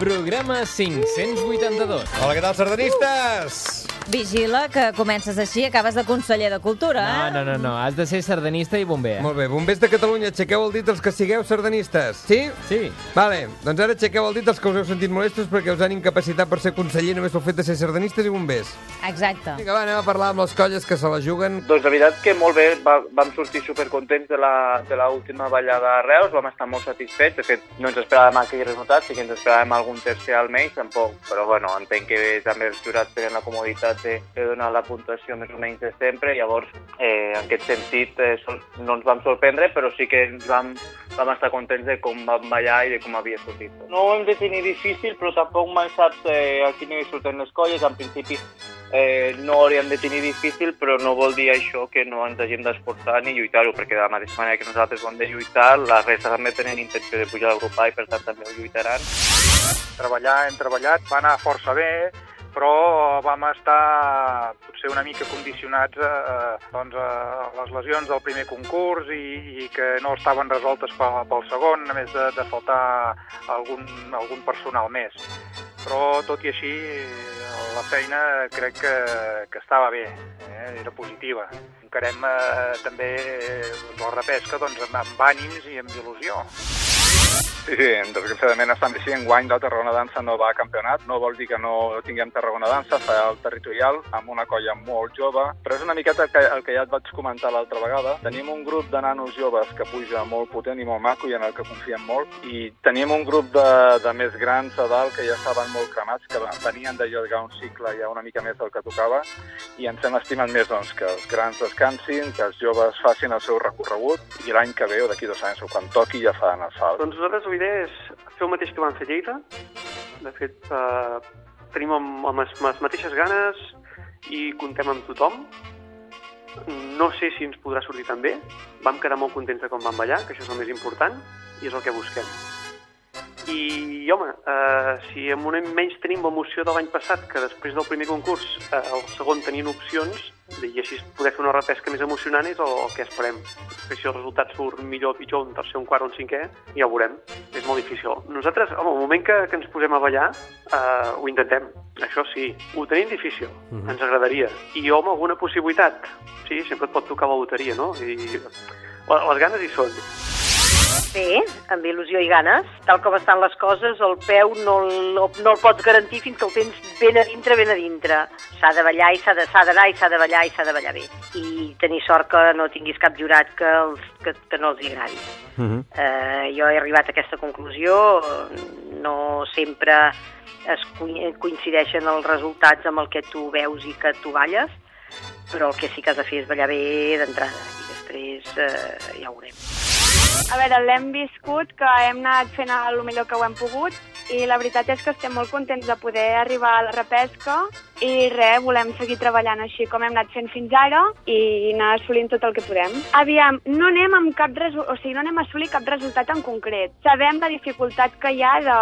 Programa 582. Hola, què tal, sardanistes? Vigila que comences així, acabes de conseller de Cultura, No, eh? no, no, no, has de ser sardanista i bomber. Molt bé, bombers de Catalunya, aixequeu el dit els que sigueu sardanistes. Sí? Sí. Vale, doncs ara aixequeu el dit els que us heu sentit molestos perquè us han incapacitat per ser conseller només pel fet de ser sardanistes i bombers. Exacte. Vinga, va, anem a parlar amb les colles que se la juguen. Doncs la veritat que molt bé, va, vam sortir supercontents de la, de l'última ballada a Reus, vam estar molt satisfets, de fet no ens esperàvem aquell resultat, sí que ens esperàvem algun tercer almenys, tampoc, però bueno, entenc que també els jurats tenen la comoditat de, de donar la puntuació més o menys de sempre, llavors eh, en aquest sentit eh, sol, no ens vam sorprendre, però sí que ens vam, vam estar contents de com vam ballar i de com havia sortit. No ho hem de tenir difícil, però tampoc mai saps eh, a quin nivell surten les colles, en principi eh, no hauríem de tenir difícil, però no vol dir això que no ens hagin d'esforçar ni lluitar-ho, perquè de la mateixa manera que nosaltres ho hem de lluitar, la resta també tenen intenció de pujar al grup A i per tant també ho lluitaran. treballar hem treballat, va anar força bé, però vam estar potser una mica condicionats a, a, doncs a les lesions del primer concurs i, i que no estaven resoltes pel, pel segon, a més de, de faltar algun, algun personal més. Però, tot i així, la feina crec que, que estava bé, eh? era positiva. Encarem eh, també eh, la repesca doncs, amb, amb ànims i amb il·lusió. Sí, sí, desgraciadament estan així. Enguany la Tarragona Dansa no va a campionat. No vol dir que no tinguem Tarragona Dansa, farà el territorial amb una colla molt jove, però és una miqueta el que, el que ja et vaig comentar l'altra vegada. Tenim un grup de nanos joves que puja molt potent i molt maco i en el que confiem molt, i tenim un grup de, de més grans a dalt que ja estaven molt cremats, que venien de llogar un cicle ja una mica més del que tocava, i ens hem estimat més doncs, que els grans descansin, que els joves facin el seu recorregut, i l'any que ve o d'aquí dos anys o quan toqui ja faran el salt. Doncs nosaltres la idea és fer el mateix que vam fer a Lleida. De fet, eh, tenim amb, amb les, les mateixes ganes i contem amb tothom. No sé si ens podrà sortir tan bé. Vam quedar molt contents de com vam ballar, que això és el més important, i és el que busquem. I, home, eh, si amb una menys tenim l'emoció de l'any passat, que després del primer concurs, eh, el segon tenien opcions, i així poder fer una repesca més emocionant és el, el que esperem. Després, si el resultat surt millor o pitjor, un tercer, un quart o un cinquè, ja ho veurem. És molt difícil. Nosaltres, home, el moment que, que ens posem a ballar, eh, ho intentem. Això sí, ho tenim difícil. Mm -hmm. Ens agradaria. I, home, alguna possibilitat. Sí, sempre et pot tocar la loteria, no? I les ganes hi són. Bé, amb il·lusió i ganes. Tal com estan les coses, el peu no, el- no el pots garantir fins que el tens ben a dintre, ben a dintre. S'ha de ballar i s'ha d'anar i s'ha de ballar i s'ha de ballar bé. I tenir sort que no tinguis cap jurat que, els, que, que no els agradi. Eh, jo he arribat a aquesta conclusió, no sempre es coi- coincideixen els resultats amb el que tu veus i que tu balles, però el que sí que has de fer és ballar bé d'entrada i després eh, ja ho veurem. A veure, l'hem viscut, que hem anat fent el millor que ho hem pogut i la veritat és que estem molt contents de poder arribar a la repesca i res, volem seguir treballant així com hem anat fent fins ara i anar assolint tot el que podem. Aviam, no anem amb cap o sigui, no anem a assolir cap resultat en concret. Sabem la dificultat que hi ha de,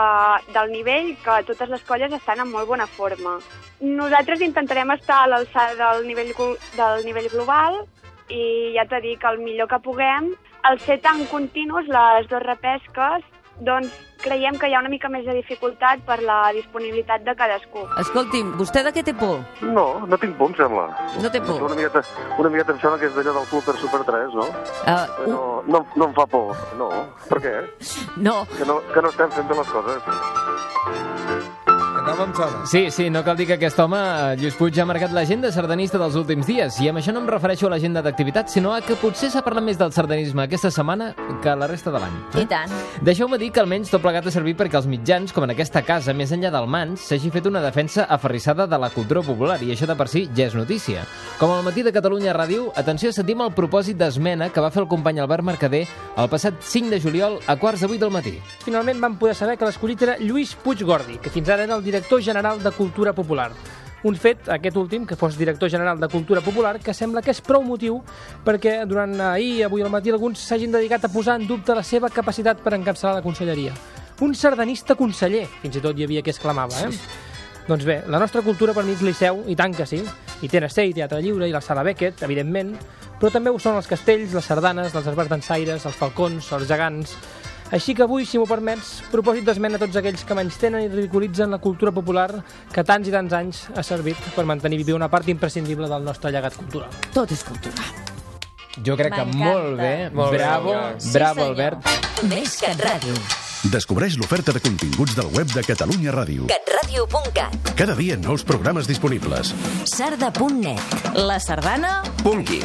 del nivell, que totes les colles estan en molt bona forma. Nosaltres intentarem estar a l'alçada del, nivell, del nivell global i ja t'he dit que el millor que puguem, al ser tan continus les dues repesques, doncs creiem que hi ha una mica més de dificultat per la disponibilitat de cadascú. Escolti'm, vostè de què té por? No, no tinc por, em sembla. No té por? Una miqueta, una miqueta em sembla que és d'allò del Club per Super 3, no? Uh, No, no, no em fa por, no. Per què? No. Que no, que no estem fent bé les coses. Em sona. Sí, sí, no cal dir que aquest home, eh, Lluís Puig, ha marcat l'agenda sardanista dels últims dies. I amb això no em refereixo a l'agenda d'activitat, sinó a que potser s'ha parlat més del sardanisme aquesta setmana que la resta de l'any. I tant. Deixeu-me dir que almenys tot plegat ha servit perquè els mitjans, com en aquesta casa, més enllà del mans, s'hagi fet una defensa aferrissada de la cultura popular, i això de per si ja és notícia. Com al matí de Catalunya Ràdio, atenció, sentim el propòsit d'esmena que va fer el company Albert Mercader el passat 5 de juliol a quarts de 8 del matí. Finalment vam poder saber que l'escollit era Lluís Puig Gordi, que fins ara era el director general de Cultura Popular. Un fet, aquest últim, que fos director general de Cultura Popular, que sembla que és prou motiu perquè durant ahir i avui al matí alguns s'hagin dedicat a posar en dubte la seva capacitat per encapçalar la conselleria. Un sardanista conseller, fins i tot hi havia qui exclamava, eh? Doncs bé, la nostra cultura per mi és Liceu, i tant que sí. I TNC, i Teatre Lliure, i la Sala Beckett, evidentment, però també ho són els castells, les sardanes, els esbars dansaires, els falcons, els gegants... Així que avui, si m'ho permets, propòsit d'esmena a tots aquells que menys tenen i ridiculitzen la cultura popular que tants i tants anys ha servit per mantenir viva una part imprescindible del nostre llegat cultural. Tot és cultura. Jo crec que molt bé. Molt bé, bravo, senyor. Sí, bravo, senyor. Albert. Més que ràdio. Descobreix l'oferta de continguts del web de Catalunya Ràdio. catradio.cat Cada dia nous programes disponibles. sarda.net La sardana... Punqui.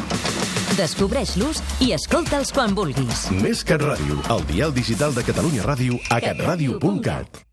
Descobreix-los i escolta'ls quan vulguis. Més que ràdio, el dial digital de Catalunya Ràdio a catradio.cat.